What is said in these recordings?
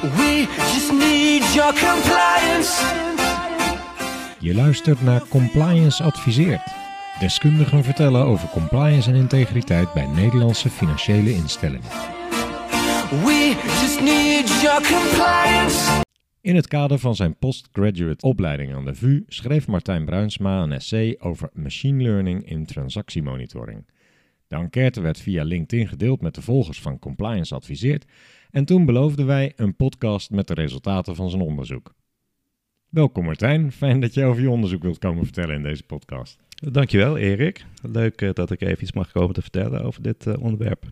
We just need your compliance. Je luistert naar Compliance Adviseert. Deskundigen vertellen over compliance en integriteit bij Nederlandse financiële instellingen. We just need your compliance. In het kader van zijn postgraduate opleiding aan de VU schreef Martijn Bruinsma een essay over machine learning in transactiemonitoring. De enquête werd via LinkedIn gedeeld met de volgers van Compliance Adviseert en toen beloofden wij een podcast met de resultaten van zijn onderzoek. Welkom Martijn, fijn dat je over je onderzoek wilt komen vertellen in deze podcast. Dankjewel Erik. Leuk eh, dat ik even iets mag komen te vertellen over dit eh, onderwerp.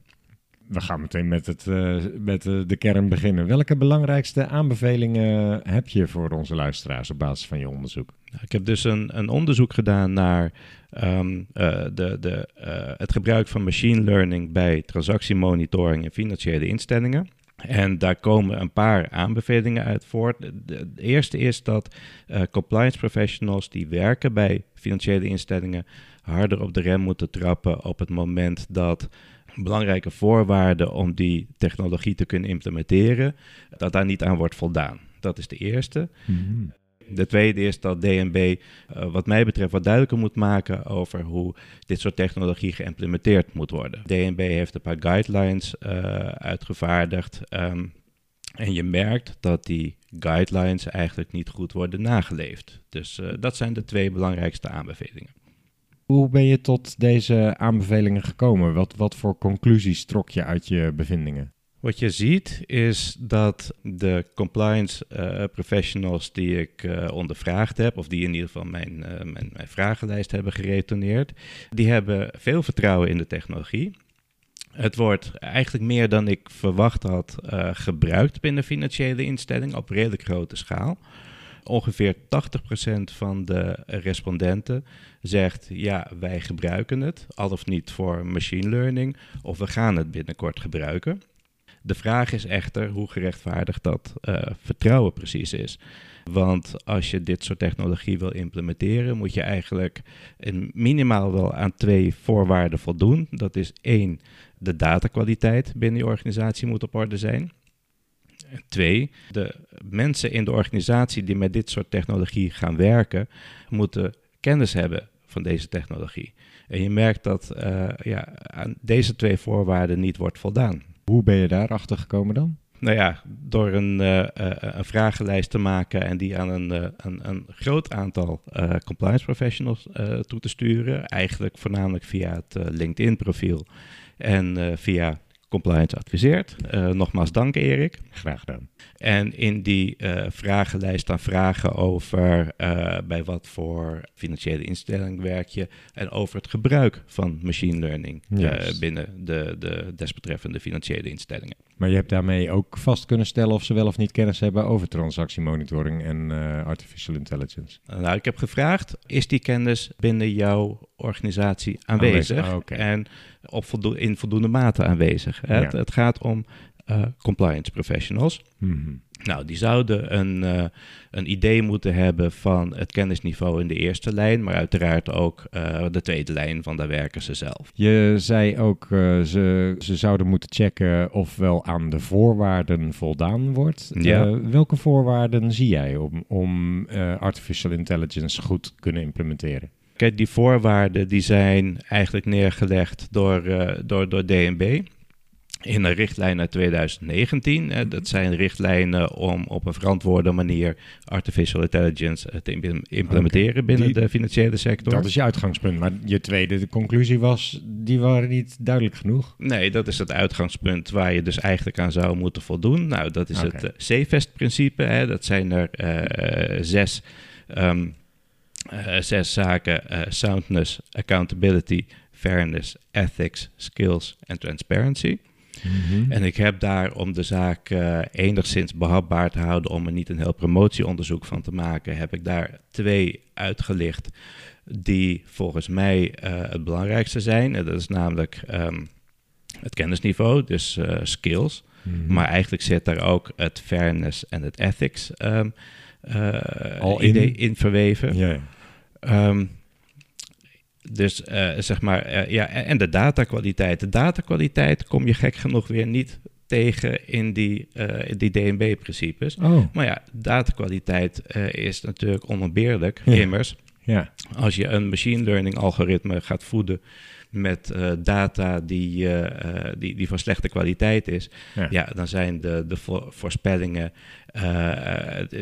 We gaan meteen met, het, eh, met de kern beginnen. Welke belangrijkste aanbevelingen heb je voor onze luisteraars op basis van je onderzoek? Nou, Ik heb dus een, een onderzoek gedaan naar ehm, eh, de, de, het gebruik van machine learning bij transactiemonitoring in financiële instellingen. En daar komen een paar aanbevelingen uit voort. De, eerste is dat eh, compliance professionals die werken bij financiële instellingen harder op de rem moeten trappen op het moment dat belangrijke voorwaarden om die technologie te kunnen implementeren, dat daar niet aan wordt voldaan. Dat is de eerste. De tweede is dat DNB, eh, wat mij betreft, wat duidelijker moet maken over hoe dit soort technologie geïmplementeerd moet worden. DNB heeft een paar guidelines eh, uitgevaardigd. ehm, en je merkt dat die guidelines eigenlijk niet goed worden nageleefd. Dus eh, dat zijn de twee belangrijkste aanbevelingen. Hoe ben je tot deze aanbevelingen gekomen? Wat, wat voor conclusies trok je uit je bevindingen? Wat je ziet is dat de compliance eh, professionals die ik eh, ondervraagd heb, of die in ieder geval mijn, eh, mijn, mijn vragenlijst hebben geretoneerd, die hebben veel vertrouwen in de technologie. Het wordt eigenlijk meer dan ik verwacht had gebruikt binnen financiële instellingen op redelijk grote schaal. Ongeveer 80% van de respondenten zegt ja, wij gebruiken het, al of niet voor machine learning, of we gaan het binnenkort gebruiken. De vraag is echter hoe gerechtvaardigd dat eh, vertrouwen precies is. Want als je dit soort technologie wil implementeren, moet je eigenlijk minimaal wel aan twee voorwaarden voldoen. Dat is één, de datakwaliteit binnen je organisatie moet op orde zijn. En twee, de mensen in de organisatie die met dit soort technologie gaan werken, moeten kennis hebben van deze technologie. En je merkt dat eh, ja, aan deze twee voorwaarden niet wordt voldaan. Hoe ben je daarachter gekomen dan? Nou ja, door een, eh, eh, een vragenlijst te maken en die aan een, eh, een, een groot aantal eh, compliance professionals eh, toe te sturen. Eigenlijk voornamelijk via het eh, LinkedIn-profiel en eh, via Compliance Adviseert. Eh, nogmaals dank Erik. Graag gedaan. En in die eh, vragenlijst dan vragen over eh, bij wat voor financiële instelling werk je en over het gebruik van machine learning eh, binnen de, de desbetreffende financiële instellingen. Maar je hebt daarmee ook vast kunnen stellen of ze wel of niet kennis hebben over transactiemonitoring en artificial intelligence. Nou, ik heb gevraagd, is die kennis binnen jouw organisatie aanwezig? En op voldo- in voldoende mate aanwezig. hè? Ja. Het, het gaat om eh, compliance professionals. Mhm. Nou, die zouden een, eh, een idee moeten hebben van het kennisniveau in de eerste lijn, maar uiteraard ook eh, de tweede lijn, van daar werken ze zelf. Je zei ook, ze, ze zouden moeten checken of wel aan de voorwaarden voldaan wordt. Ja. Welke voorwaarden zie jij om, om artificial intelligence goed te kunnen implementeren? Kijk, die voorwaarden die zijn eigenlijk neergelegd door, door, door DNB. In een richtlijn uit 2019. Eh, dat zijn richtlijnen om op een verantwoorde manier artificial intelligence eh, te im- implementeren binnen Die- de financiële sector. Dat is je uitgangspunt. Maar je tweede de conclusie was, die waren niet duidelijk genoeg. Nee, dat is het uitgangspunt waar je dus eigenlijk aan zou moeten voldoen. Nou, dat is het uh, CVEST-principe. Hè. Dat zijn er eh, zes, ehm, eh, zes zaken. eh, soundness, accountability, fairness, ethics, skills en transparency. En ik heb daar om de zaak eh, enigszins behapbaar te houden, om er niet een heel promotieonderzoek van te maken, heb ik daar twee uitgelicht die volgens mij eh, het belangrijkste zijn. En dat is namelijk ehm, het kennisniveau, dus eh, skills. Mhm. Maar eigenlijk zit daar ook het fairness en het ethics ehm, eh, Al in? idee in verweven. Ja. Ehm, dus eh, zeg maar, eh, ja, en de datakwaliteit. De datakwaliteit kom je gek genoeg weer niet tegen in die, eh, die DNB-principes. Oh, Maar ja, datakwaliteit is natuurlijk onontbeerlijk. Ja. Immers, ja. als je een machine learning algoritme gaat voeden met eh, data die, eh, eh, die, die van slechte kwaliteit is, Ja. ja. dan zijn de, de vo- voorspellingen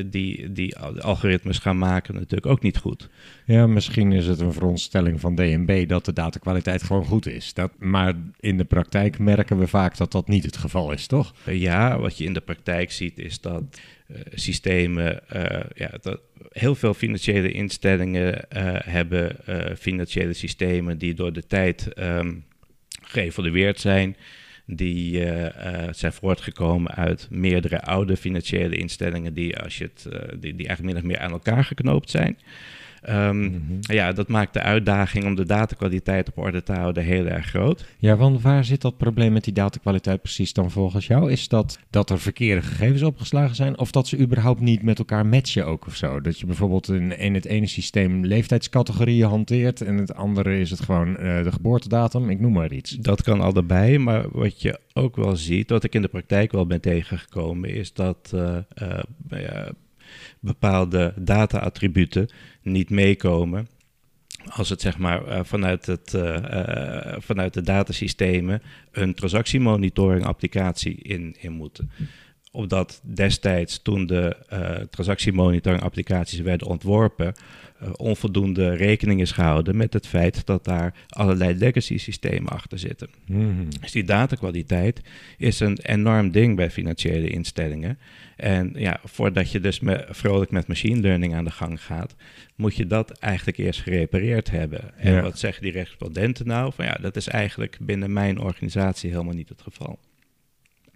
die, die algoritmes gaan maken natuurlijk ook niet goed. Ja, misschien is het een veronderstelling van DNB dat de datakwaliteit gewoon goed is. Dat, maar in de praktijk merken we vaak dat dat niet het geval is, toch? Ja, wat je in de praktijk ziet is dat systemen, ja, dat heel veel financiële instellingen hebben financiële systemen die door de tijd ehm, geëvolueerd zijn. Die eh, zijn voortgekomen uit meerdere oude financiële instellingen die, als je het, eh, die, die eigenlijk min of meer aan elkaar geknoopt zijn. Ehm, Mhm. Ja, dat maakt de uitdaging om de datakwaliteit op orde te houden heel erg groot. Ja, want waar zit dat probleem met die datakwaliteit precies dan volgens jou? Is dat dat er verkeerde gegevens opgeslagen zijn of dat ze überhaupt niet met elkaar matchen ook of zo? Dat je bijvoorbeeld in, in het ene systeem leeftijdscategorieën hanteert en het andere is het gewoon eh, de geboortedatum, ik noem maar iets. Dat kan allebei, maar wat je ook wel ziet, wat ik in de praktijk wel ben tegengekomen, is dat eh, eh, bepaalde data-attributen niet meekomen. Als het zeg maar eh, vanuit, het, eh, eh, vanuit de datasystemen een transactiemonitoring applicatie in, in moeten. Omdat destijds toen de eh transactiemonitoring applicaties werden ontworpen, eh, onvoldoende rekening is gehouden met het feit dat daar allerlei legacy systemen achter zitten. Mhm. Dus die datakwaliteit is een enorm ding bij financiële instellingen. En ja, voordat je dus met, vrolijk met machine learning aan de gang gaat, moet je dat eigenlijk eerst gerepareerd hebben. En wat zeggen die respondenten nou? Van ja, dat is eigenlijk binnen mijn organisatie helemaal niet het geval.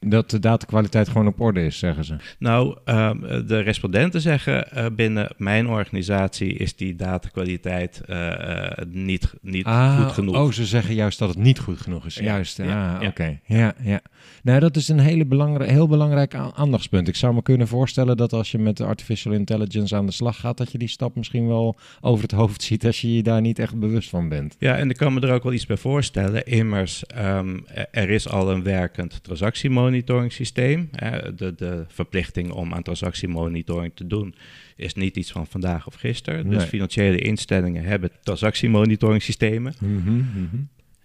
Dat de datakwaliteit gewoon op orde is, zeggen ze. Nou, ehm, de respondenten zeggen eh, binnen mijn organisatie is die datakwaliteit eh, eh, niet, niet goed genoeg. Oh, ze zeggen juist dat het niet goed genoeg is. Ja, Juist, ja, ah, ja. oké. Ja, ja. Nou, dat is een hele belangri- heel belangrijk aandachtspunt. Ik zou me kunnen voorstellen dat als je met artificial intelligence aan de slag gaat, dat je die stap misschien wel over het hoofd ziet als je je daar niet echt bewust van bent. Ja, en ik kan me er ook wel iets bij voorstellen. Immers, ehm, er is al een werkend transactiemonitoring systeem. Hè. De, de verplichting om aan transactiemonitoring te doen is niet iets van vandaag of gisteren. Nee. Dus financiële instellingen hebben transactiemonitoring systemen. Mhm, mhm.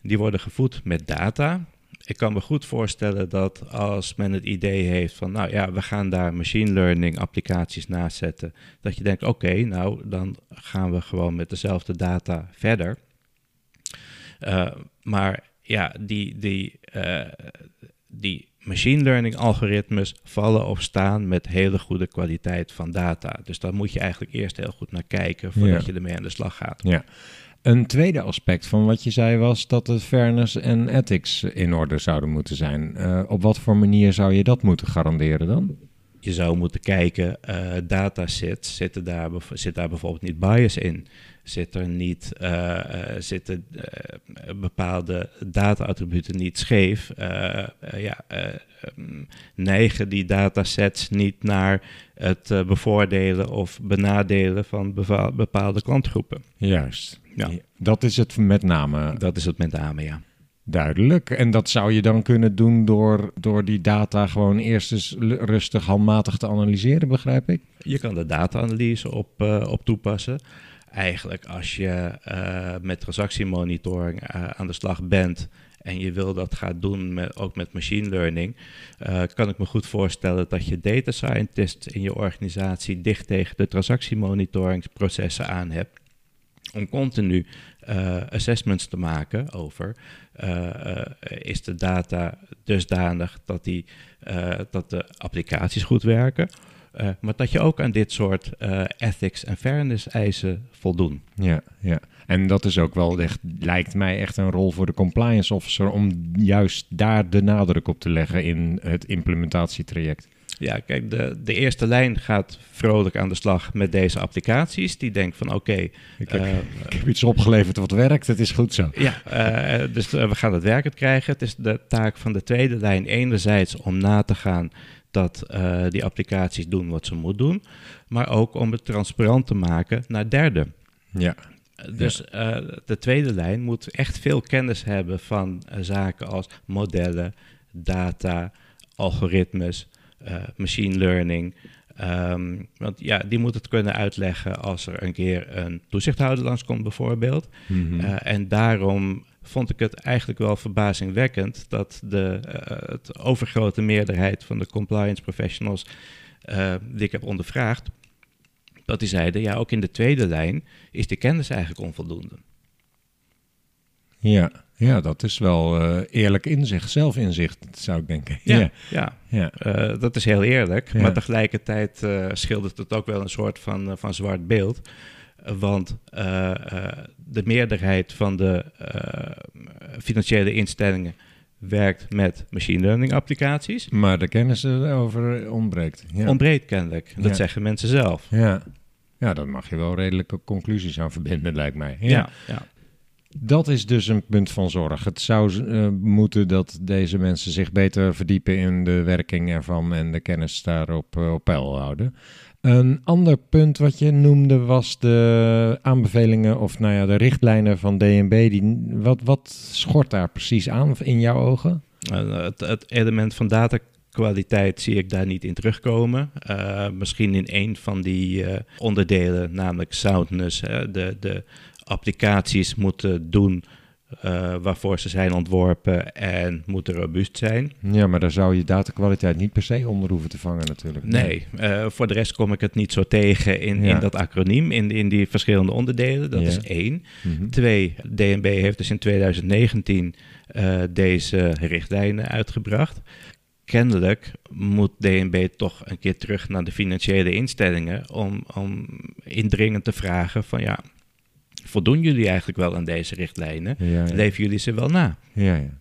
Die worden gevoed met data. Ik kan me goed voorstellen dat als men het idee heeft van, nou ja, we gaan daar machine learning applicaties naast zetten, dat je denkt, oké, nou dan gaan we gewoon met dezelfde data verder. Eh, maar ja, die, die, eh, die machine learning algoritmes vallen of staan met hele goede kwaliteit van data. Dus daar moet je eigenlijk eerst heel goed naar kijken voordat Ja. je ermee aan de slag gaat. Ja. Een tweede aspect van wat je zei was dat de fairness en ethics in orde zouden moeten zijn. Eh, op wat voor manier zou je dat moeten garanderen dan? je zou moeten kijken, eh datasets, zitten daar, zit daar bijvoorbeeld niet bias in? Zit er niet, eh, eh, zitten eh, bepaalde data-attributen niet scheef? Ja, eh, ehm, neigen die datasets niet naar het bevoordelen of benadelen van bepaalde klantgroepen? Juist. Ja. Dat is het met name Dat is het met name, ja. duidelijk. En dat zou je dan kunnen doen door, door die data gewoon eerst eens rustig handmatig te analyseren, begrijp ik? Je kan de data-analyse op, eh, op toepassen. Eigenlijk als je eh, met transactiemonitoring eh, aan de slag bent en je wil dat gaan doen met, ook met machine learning, eh, kan ik me goed voorstellen dat je data scientists in je organisatie dicht tegen de transactiemonitoringprocessen aan hebt. Om continu assessments te maken over is de data dusdanig dat, die, dat de applicaties goed werken. Uh, maar dat je ook aan dit soort uh, ethics en fairness eisen voldoen. Ja, ja. En dat is ook wel echt, lijkt mij echt een rol voor de compliance officer om juist daar de nadruk op te leggen in het implementatietraject. Ja, kijk, de, de eerste lijn gaat vrolijk aan de slag met deze applicaties. Die denkt van oké... Okay, ik, uh, ik, heb iets opgeleverd wat werkt, het is goed zo. Ja, uh, dus we gaan het werkend krijgen. Het is de taak van de tweede lijn enerzijds om na te gaan dat uh, die applicaties doen wat ze moeten doen, maar ook om het transparant te maken naar derden. Ja. Dus uh, de tweede lijn moet echt veel kennis hebben van uh, zaken als modellen, data, algoritmes, machine learning. Ehm, want ja, die moet het kunnen uitleggen als er een keer een toezichthouder langskomt bijvoorbeeld. Mhm. En daarom vond ik het eigenlijk wel verbazingwekkend dat de uh, het overgrote meerderheid van de compliance professionals die ik heb ondervraagd, dat die zeiden, ja, ook in de tweede lijn is de kennis eigenlijk onvoldoende. Ja, ja dat is wel uh, eerlijk inzicht, zelfinzicht, zou ik denken. Ja, ja. ja. ja. Uh, dat is heel eerlijk. Ja. Maar tegelijkertijd uh, schildert het ook wel een soort van, van zwart beeld. Want de meerderheid van de financiële instellingen werkt met machine learning applicaties. Maar de kennis erover ontbreekt. Ja. Ontbreekt kennelijk. Dat Ja. zeggen mensen zelf. Ja. ja, daar mag je wel redelijke conclusies aan verbinden, lijkt mij. Ja, ja. Dat is dus een punt van zorg. Het zou uh, moeten dat deze mensen zich beter verdiepen in de werking ervan en de kennis daarop uh, op peil houden. Een ander punt wat je noemde was de aanbevelingen of nou ja, de richtlijnen van DNB. Die, wat, wat schort daar precies aan in jouw ogen? Uh, het, het, element van datakwaliteit zie ik daar niet in terugkomen. Uh, misschien in een van die uh, onderdelen, namelijk soundness, de, de applicaties moeten doen uh, waarvoor ze zijn ontworpen en moeten robuust zijn. Ja, maar daar zou je datakwaliteit niet per se onder hoeven te vangen natuurlijk. Nee, uh, voor de rest kom ik het niet zo tegen in, ja. in dat acroniem, in, in die verschillende onderdelen. Dat Ja. is één. Mhm. Twee, DNB heeft dus in 2019 uh, deze richtlijnen uitgebracht. Kennelijk moet DNB toch een keer terug naar de financiële instellingen om, om indringend te vragen van ja, voldoen jullie eigenlijk wel aan deze richtlijnen? Ja. Leven jullie ze wel na? Ja, ja.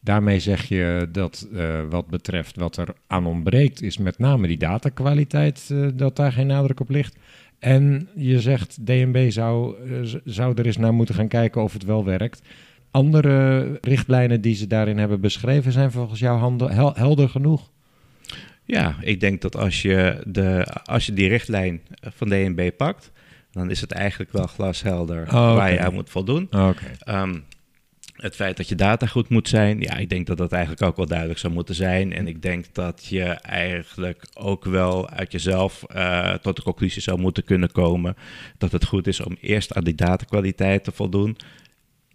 Daarmee zeg je dat uh, wat betreft wat er aan ontbreekt, is met name die datakwaliteit, uh, dat daar geen nadruk op ligt. En je zegt DNB zou, uh, zou er eens naar moeten gaan kijken of het wel werkt. Andere richtlijnen die ze daarin hebben beschreven zijn volgens jou handen, hel, helder genoeg? Ja, ik denk dat als je, de, als je die richtlijn van DNB pakt, dan is het eigenlijk wel glashelder Oh, waar je aan moet voldoen. Oké. Um, het feit dat je data goed moet zijn, ja, ik denk dat dat eigenlijk ook wel duidelijk zou moeten zijn. En ik denk dat je eigenlijk ook wel uit jezelf uh, tot de conclusie zou moeten kunnen komen dat het goed is om eerst aan die datakwaliteit te voldoen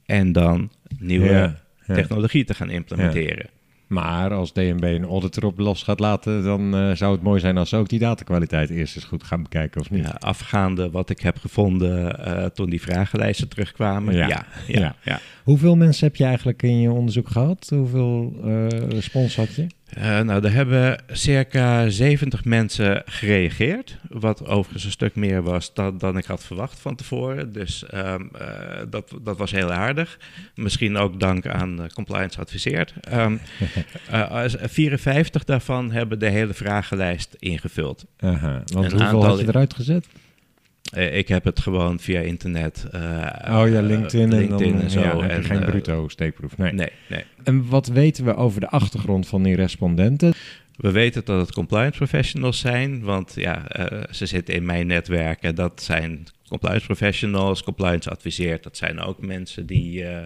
en dan nieuwe Ja, ja. technologie te gaan implementeren. Maar als DNB een audit erop los gaat laten, dan uh, zou het mooi zijn als ze ook die datakwaliteit eerst eens goed gaan bekijken, of niet? Ja, afgaande wat ik heb gevonden uh, toen die vragenlijsten terugkwamen. Ja. Ja, ja, ja. ja. Hoeveel mensen heb je eigenlijk in je onderzoek gehad? Hoeveel uh, respons had je? Uh, nou, er hebben circa 70 mensen gereageerd. Wat overigens een stuk meer was dan, dan ik had verwacht van tevoren. Dus um, uh, dat, dat was heel aardig. Misschien ook dank aan uh, Compliance Adviseert. Um, 54 daarvan hebben de hele vragenlijst ingevuld. Aha, want een hoeveel had je eruit gezet? Uh, ik heb het gewoon via internet. Uh, oh ja, LinkedIn, LinkedIn en, dan, en zo. Ja, en, geen uh, bruto steekproef. Nee. nee, nee. En wat weten we over de achtergrond van die respondenten? We weten dat het compliance professionals zijn, want ja, ze zitten in mijn netwerk en dat zijn compliance professionals, compliance adviseert. Dat zijn ook mensen die, uh,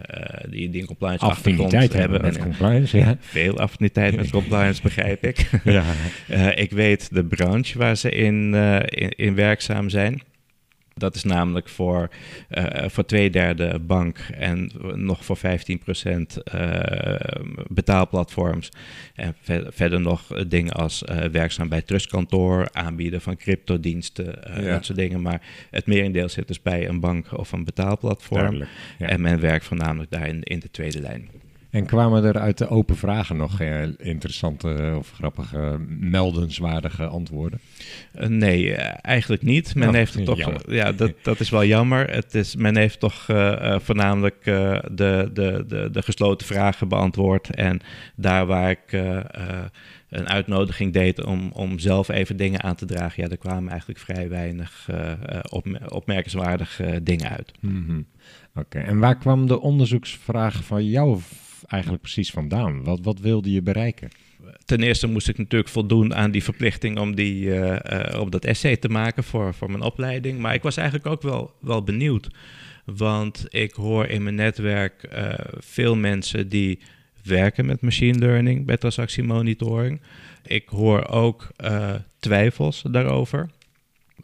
die, die een compliance affiniteit hebben. Met compliance, ja. Veel affiniteit met compliance, begrijp ik. Ja. uh, ik weet de branche waar ze in, uh, in, in werkzaam zijn. Dat is namelijk voor, uh, voor twee derde bank en nog voor 15% uh, betaalplatforms. En ver verder nog dingen als werkzaam bij trustkantoor, aanbieden van cryptodiensten, ja. dat soort dingen. Maar het merendeel zit dus bij een bank of een betaalplatform. Ja. En men werkt voornamelijk daar in, in de tweede lijn. En kwamen er uit de open vragen nog eh, interessante of grappige, meldenswaardige antwoorden? Uh, nee, uh, eigenlijk niet. Men oh, heeft het toch. Jammer. Ja, dat, dat is wel jammer. Het is, men heeft toch uh, voornamelijk de, de, de, de gesloten vragen beantwoord. En daar waar ik een uitnodiging deed om, om zelf even dingen aan te dragen, ja, er kwamen eigenlijk vrij weinig op, opmerkenswaardige dingen uit. Mm -hmm. Oké, okay. en waar kwam de onderzoeksvraag van jou eigenlijk precies vandaan? Wat, wat wilde je bereiken? Ten eerste moest ik natuurlijk voldoen aan die verplichting om, die, uh, uh, om dat essay te maken voor, voor mijn opleiding. Maar ik was eigenlijk ook wel, wel benieuwd. Want ik hoor in mijn netwerk uh, veel mensen die werken met machine learning bij transactiemonitoring. Ik hoor ook twijfels daarover.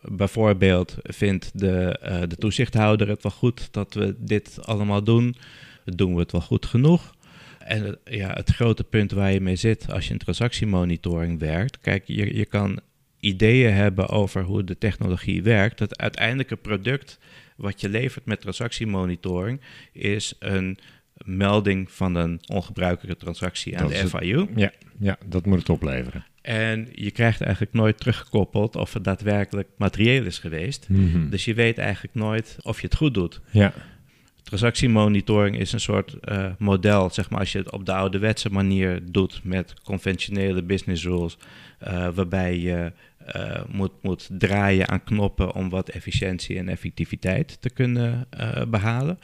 Bijvoorbeeld vindt de, de toezichthouder het wel goed dat we dit allemaal doen? Doen we het wel goed genoeg? En ja, het grote punt waar je mee zit als je in transactiemonitoring werkt. Kijk, je, je kan ideeën hebben over hoe de technologie werkt. Het uiteindelijke product wat je levert met transactiemonitoring is een melding van een ongebruikelijke transactie aan de FIU. ja, ja, dat moet het opleveren. En je krijgt eigenlijk nooit teruggekoppeld of het daadwerkelijk materieel is geweest. Mhm. Dus je weet eigenlijk nooit of je het goed doet. Ja, Transactiemonitoring is een soort eh, model, zeg maar, als je het op de ouderwetse manier doet met conventionele business rules, uh, waarbij je uh, moet, moet draaien aan knoppen om wat efficiëntie en effectiviteit te kunnen behalen.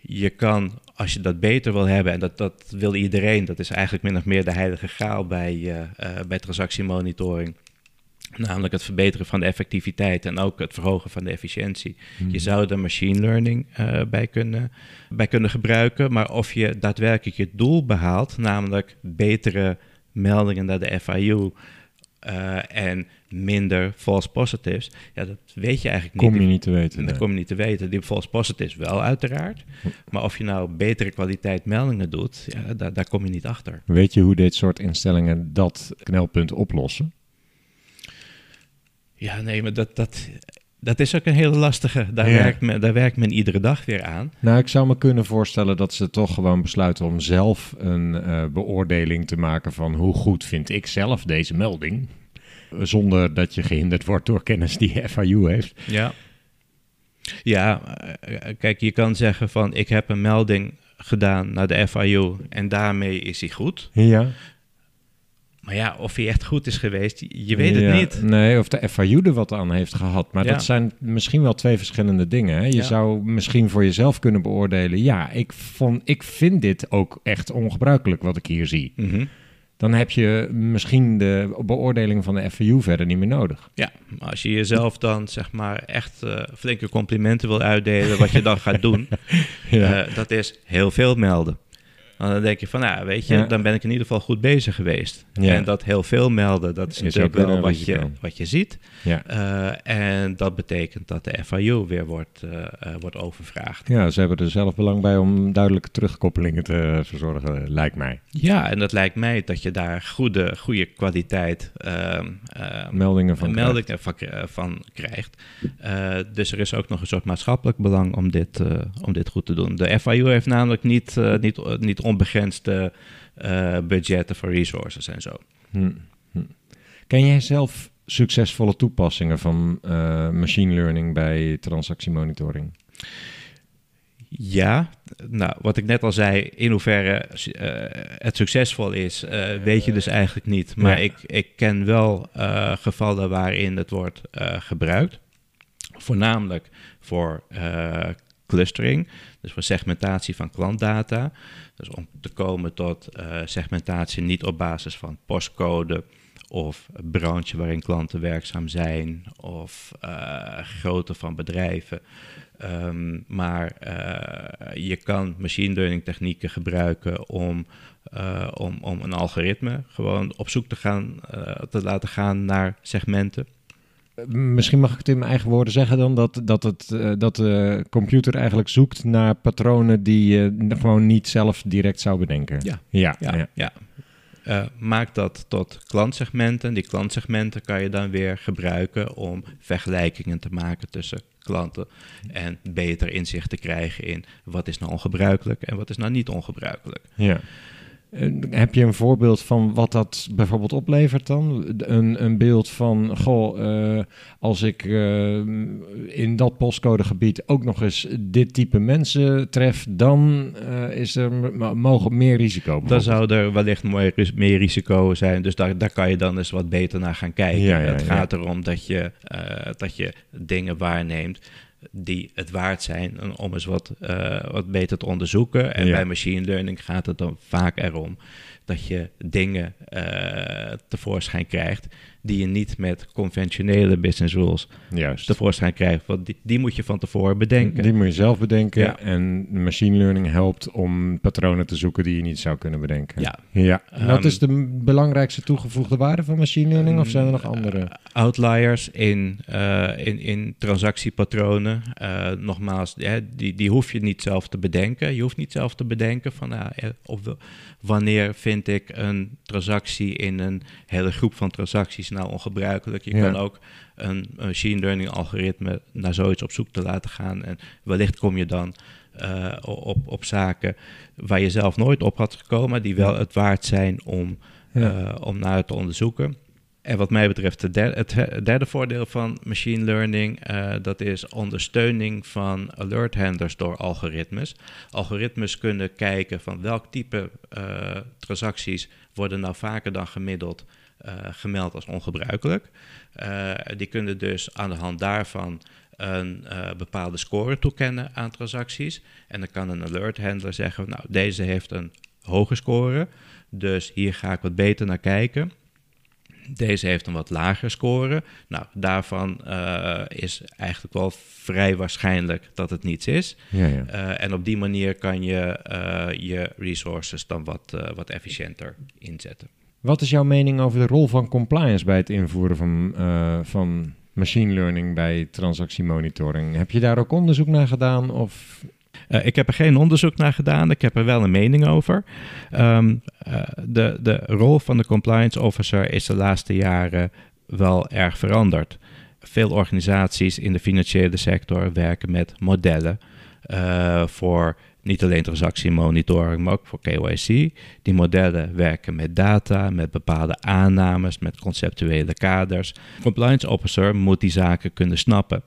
Je kan, als je dat beter wil hebben, en dat, dat wil iedereen, dat is eigenlijk min of meer de heilige graal bij, bij transactiemonitoring Namelijk het verbeteren van de effectiviteit en ook het verhogen van de efficiëntie. Mhm. Je zou er machine learning uh, bij, kunnen, bij kunnen gebruiken. Maar of je daadwerkelijk je doel behaalt, namelijk betere meldingen naar de FIU uh, en minder false positives, ja, dat weet je eigenlijk niet. Kom je niet te weten. Dat nee. kom je niet te weten. Die false positives wel uiteraard. Maar of je nou betere kwaliteit meldingen doet, ja, daar, daar kom je niet achter. Weet je hoe dit soort instellingen dat knelpunt oplossen? Ja, nee, maar dat, dat, dat is ook een hele lastige. Daar, Ja. werkt men, daar werkt men iedere dag weer aan. Nou, ik zou me kunnen voorstellen dat ze toch gewoon besluiten om zelf een eh, beoordeling te maken van hoe goed vind ik zelf deze melding. Zonder dat je gehinderd wordt door kennis die FIU heeft. Ja. Ja, eh, kijk, je kan zeggen van ik heb een melding gedaan naar de FIU en daarmee is hij goed. Ja. Maar ja, of hij echt goed is geweest, je weet het Ja, niet. Nee, of de FIU er wat aan heeft gehad. Maar Ja. dat zijn misschien wel twee verschillende dingen. Hè? Je Ja. zou misschien voor jezelf kunnen beoordelen. Ja, ik, vond, ik vind dit ook echt ongebruikelijk wat ik hier zie. Mhm. Dan heb je misschien de beoordeling van de FIU verder niet meer nodig. Ja, maar als je jezelf dan zeg maar echt eh, flinke complimenten wil uitdelen, wat je dan gaat doen, eh, dat is heel veel melden. Dan denk je van, nou, weet je, Ja. dan ben ik in ieder geval goed bezig geweest. Ja. En dat heel veel melden, dat is, Is natuurlijk wel wat je, wat je ziet. Ja. Eh, en dat betekent dat de FIU weer wordt, eh, eh, wordt overvraagd. ja, ze hebben er zelf belang bij om duidelijke terugkoppelingen te verzorgen, lijkt mij. Ja, en dat lijkt mij dat je daar goede, goede kwaliteit ehm, ehm, Meldingen van meldingen van, k- eh, van krijgt. Dus er is ook nog een soort maatschappelijk belang om dit, om dit goed te doen. De FIU heeft namelijk niet, niet, niet onbegrensde eh, budgetten voor resources en zo. Hm, hm. Ken jij zelf succesvolle toepassingen van eh, machine learning bij transactiemonitoring? Ja, nou, wat ik net al zei, in hoeverre eh, het succesvol is, weet je dus eigenlijk niet. Maar Ja. ik, ik ken wel gevallen waarin het wordt gebruikt. Voornamelijk voor clustering, dus voor segmentatie van klantdata. Dus om te komen tot eh, segmentatie niet op basis van postcode of branche waarin klanten werkzaam zijn of eh, grootte van bedrijven. Ehm, maar eh, je kan machine learning technieken gebruiken om, om, om een algoritme gewoon op zoek te gaan, te laten gaan naar segmenten. Misschien mag ik het in mijn eigen woorden zeggen dan dat, dat, het, eh, dat de computer eigenlijk zoekt naar patronen die je gewoon niet zelf direct zou bedenken. Ja. Ja, Ja, ja. ja. Eh, maak dat tot klantsegmenten. Die klantsegmenten kan je dan weer gebruiken om vergelijkingen te maken tussen klanten en beter inzicht te krijgen in wat is nou ongebruikelijk en wat is nou niet ongebruikelijk. ja. Eh, Heb je een voorbeeld van wat dat bijvoorbeeld oplevert dan? Een, een beeld van, goh, eh, als ik eh, in dat postcodegebied ook nog eens dit type mensen tref, dan is er mogen meer risico. Dan zou er wellicht mooi ris- meer risico zijn. Dus daar, daar kan je dan eens wat beter naar gaan kijken. Ja, ja, het ja. gaat erom dat je, dat je dingen waarneemt die het waard zijn en om eens wat, eh, wat beter te onderzoeken. En Ja. bij machine learning gaat het dan vaak erom dat je dingen uh, tevoorschijn krijgt die je niet met conventionele business rules Juist. tevoorschijn krijgt. Want die, die moet je van tevoren bedenken. Die moet je zelf bedenken. Ja. En machine learning helpt om patronen te zoeken die je niet zou kunnen bedenken. Ja. ja. Ehm, Wat is de belangrijkste toegevoegde waarde van machine learning? Of zijn er nog Mm, andere? eh, outliers in, eh, in, in transactiepatronen. Eh, nogmaals, die, die hoef je niet zelf te bedenken. Je hoeft niet zelf te bedenken van eh, of wanneer vind ik een transactie in een hele groep van transacties nou ongebruikelijk. Je Ja. kan ook een machine learning algoritme naar zoiets op zoek te laten gaan. En wellicht kom je dan eh, op, op zaken waar je zelf nooit op had gekomen, die wel het waard zijn om, Ja. eh, om naar te onderzoeken. En wat mij betreft, de derde, het he- derde voordeel van machine learning, eh, dat is ondersteuning van alert handlers door algoritmes. Algoritmes kunnen kijken van welk type transacties worden nou vaker dan gemiddeld gemeld als ongebruikelijk. Eh, die kunnen dus aan de hand daarvan een eh, bepaalde score toekennen aan transacties. En dan kan een alert handler zeggen, nou deze heeft een hoge score, dus hier ga ik wat beter naar kijken. Deze heeft een wat lager score. Nou, daarvan eh, is eigenlijk wel vrij waarschijnlijk dat het niets is. Ja, ja. Eh, en op die manier kan je eh, je resources dan wat, eh, wat efficiënter inzetten. Wat is jouw mening over de rol van compliance bij het invoeren van, eh, van machine learning bij transactiemonitoring? Heb je daar ook onderzoek naar gedaan? Of Eh, ik heb er geen onderzoek naar gedaan, ik heb er wel een mening over. Ehm, eh, de, de rol van de compliance officer is de laatste jaren wel erg veranderd. Veel organisaties in de financiële sector werken met modellen voor niet alleen transactiemonitoring, maar ook voor KYC. Die modellen werken met data, met bepaalde aannames, met conceptuele kaders. Compliance officer moet die zaken kunnen snappen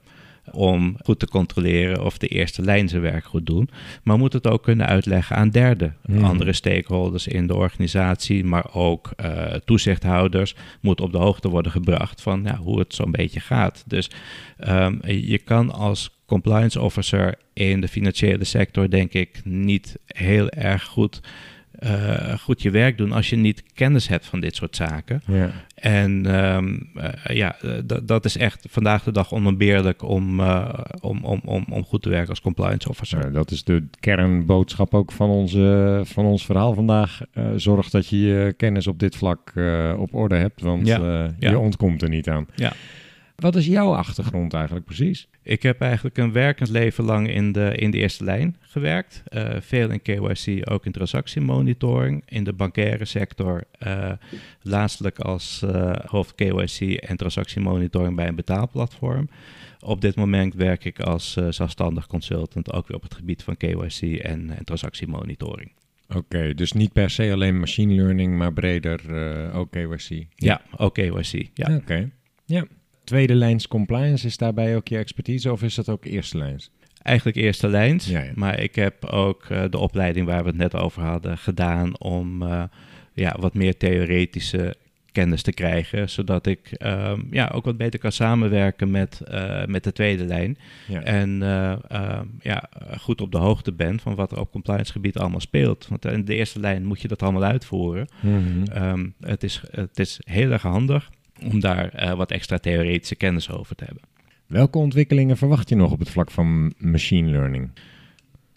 om goed te controleren of de eerste lijn zijn werk goed doen. Maar moet het ook kunnen uitleggen aan derden, Hmm. andere stakeholders in de organisatie, maar ook eh, toezichthouders moet op de hoogte worden gebracht van ja, hoe het zo'n beetje gaat. Dus ehm, je kan als compliance officer in de financiële sector denk ik niet heel erg goed, eh, goed je werk doen als je niet kennis hebt van dit soort zaken. ja. En ehm, eh, ja, eh, dat- is echt vandaag de dag onontbeerlijk om, om, om, om, om goed te werken als compliance officer. Dat is de kernboodschap ook van, onze, van ons verhaal vandaag. Zorg dat je je kennis op dit vlak op orde hebt, want ja. je ontkomt er niet aan. Ja. Wat is jouw achtergrond eigenlijk precies? Ik heb eigenlijk een werkend leven lang in de, in de eerste lijn gewerkt. Eh, veel in KYC, ook in transactiemonitoring. In de bankaire sector, eh laatstelijk als eh, hoofd KYC en transactiemonitoring bij een betaalplatform. Op dit moment werk ik als zelfstandig consultant, ook weer op het gebied van KYC en, en transactiemonitoring. Oké, dus niet per se alleen machine learning, maar breder eh ook KYC. Ja, ook KYC. Ja. Oké, ja. Tweede lijns compliance, is daarbij ook je expertise of is dat ook eerste lijns? Eigenlijk eerste lijns, Ja, ja. maar ik heb ook eh, de opleiding waar we het net over hadden gedaan om eh, ja, wat meer theoretische kennis te krijgen, zodat ik ehm, ja, ook wat beter kan samenwerken met, eh, met de tweede lijn Ja. en eh, ehm, ja, goed op de hoogte ben van wat er op compliance gebied allemaal speelt. Want in de eerste lijn moet je dat allemaal uitvoeren. Mhm. Ehm, het, is, het is heel erg handig om daar eh, wat extra theoretische kennis over te hebben. Welke ontwikkelingen verwacht je nog op het vlak van machine learning?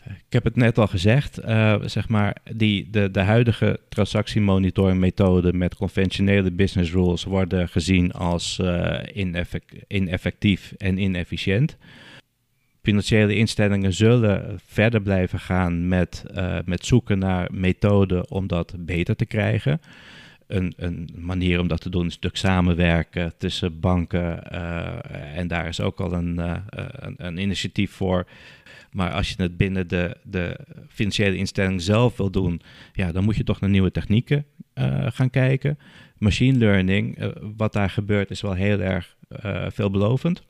Ik heb het net al gezegd, eh, zeg maar, die, de, de huidige transactiemonitoringmethode met conventionele business rules worden gezien als ineffec- ineffectief en inefficiënt. Financiële instellingen zullen verder blijven gaan met, met zoeken naar methoden om dat beter te krijgen. Een, een manier om dat te doen is natuurlijk samenwerken tussen banken. eh, en daar is ook al een, eh, een, een initiatief voor. Maar als je het binnen de, de financiële instelling zelf wil doen, ja, dan moet je toch naar nieuwe technieken eh, gaan kijken. Machine learning, wat daar gebeurt, is wel heel erg veelbelovend.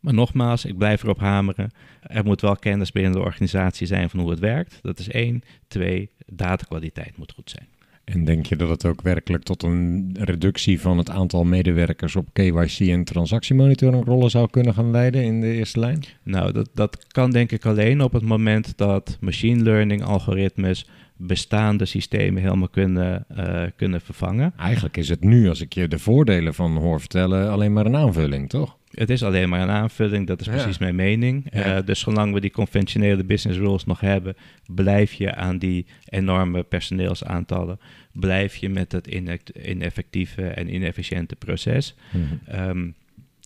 Maar nogmaals, ik blijf erop hameren. Er moet wel kennis binnen de organisatie zijn van hoe het werkt. Dat is één. Twee, datakwaliteit moet goed zijn. En denk je dat het ook werkelijk tot een reductie van het aantal medewerkers op KYC en transactiemonitoring rollen zou kunnen gaan leiden in de eerste lijn? Nou, dat, dat kan denk ik alleen op het moment dat machine learning algoritmes bestaande systemen helemaal kunnen, uh, kunnen vervangen. Eigenlijk is het nu, als ik je de voordelen van hoor vertellen, alleen maar een aanvulling, toch? Het is alleen maar een aanvulling, dat is precies mijn mening. Uh, dus zolang we die conventionele business rules nog hebben, blijf je aan die enorme personeelsaantallen, blijf je met het ineffectieve en inefficiënte proces. Mm um,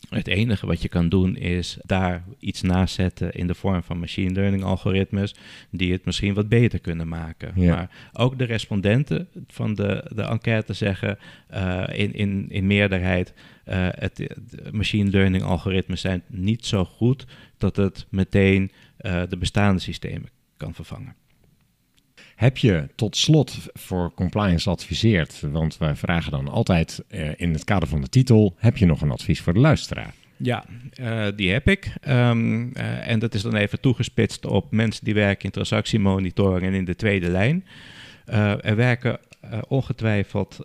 het enige wat je kan doen is daar iets naast zetten in de vorm van machine learning algoritmes die het misschien wat beter kunnen maken. Maar ook de respondenten van de, de enquête zeggen uh, in, in, in meerderheid uh, het, machine learning algoritmes zijn niet zo goed dat het meteen uh, de bestaande systemen kan vervangen. Heb je tot slot voor compliance adviseerd, want wij vragen dan altijd uh, in het kader van de titel, heb je nog een advies voor de luisteraar? Ja, uh, die heb ik. Um, uh, en dat is dan even toegespitst op mensen die werken in transactiemonitoring en in de tweede lijn. er werken ongetwijfeld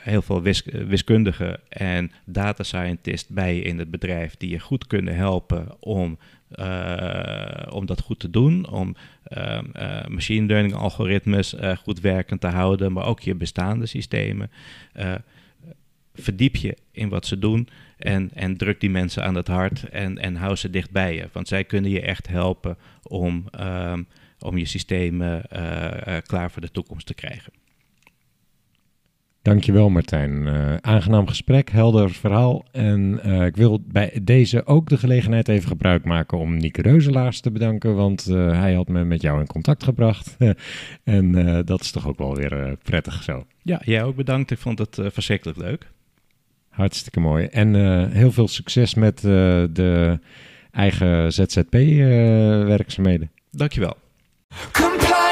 heel veel wis wiskundigen en data scientists bij in het bedrijf die je goed kunnen helpen om uh, om dat goed te doen, om uh, uh, machine learning algoritmes goed werkend te houden, maar ook je bestaande systemen. verdiep je in wat ze doen en, en druk die mensen aan het hart en, en hou ze dicht bij je. Want zij kunnen je echt helpen om, ehm, om je systemen klaar voor de toekomst te krijgen. Dankjewel Martijn. Uh, aangenaam gesprek, helder verhaal. En uh, ik wil bij deze ook de gelegenheid even gebruik maken om Nieke Reuzelaars te bedanken, want uh, hij had me met jou in contact gebracht. en dat is toch ook wel weer prettig zo. Ja, jij ook bedankt. Ik vond het verschrikkelijk leuk. Hartstikke mooi. En heel veel succes met de eigen ZZP-werkzaamheden. Dankjewel. Compliance.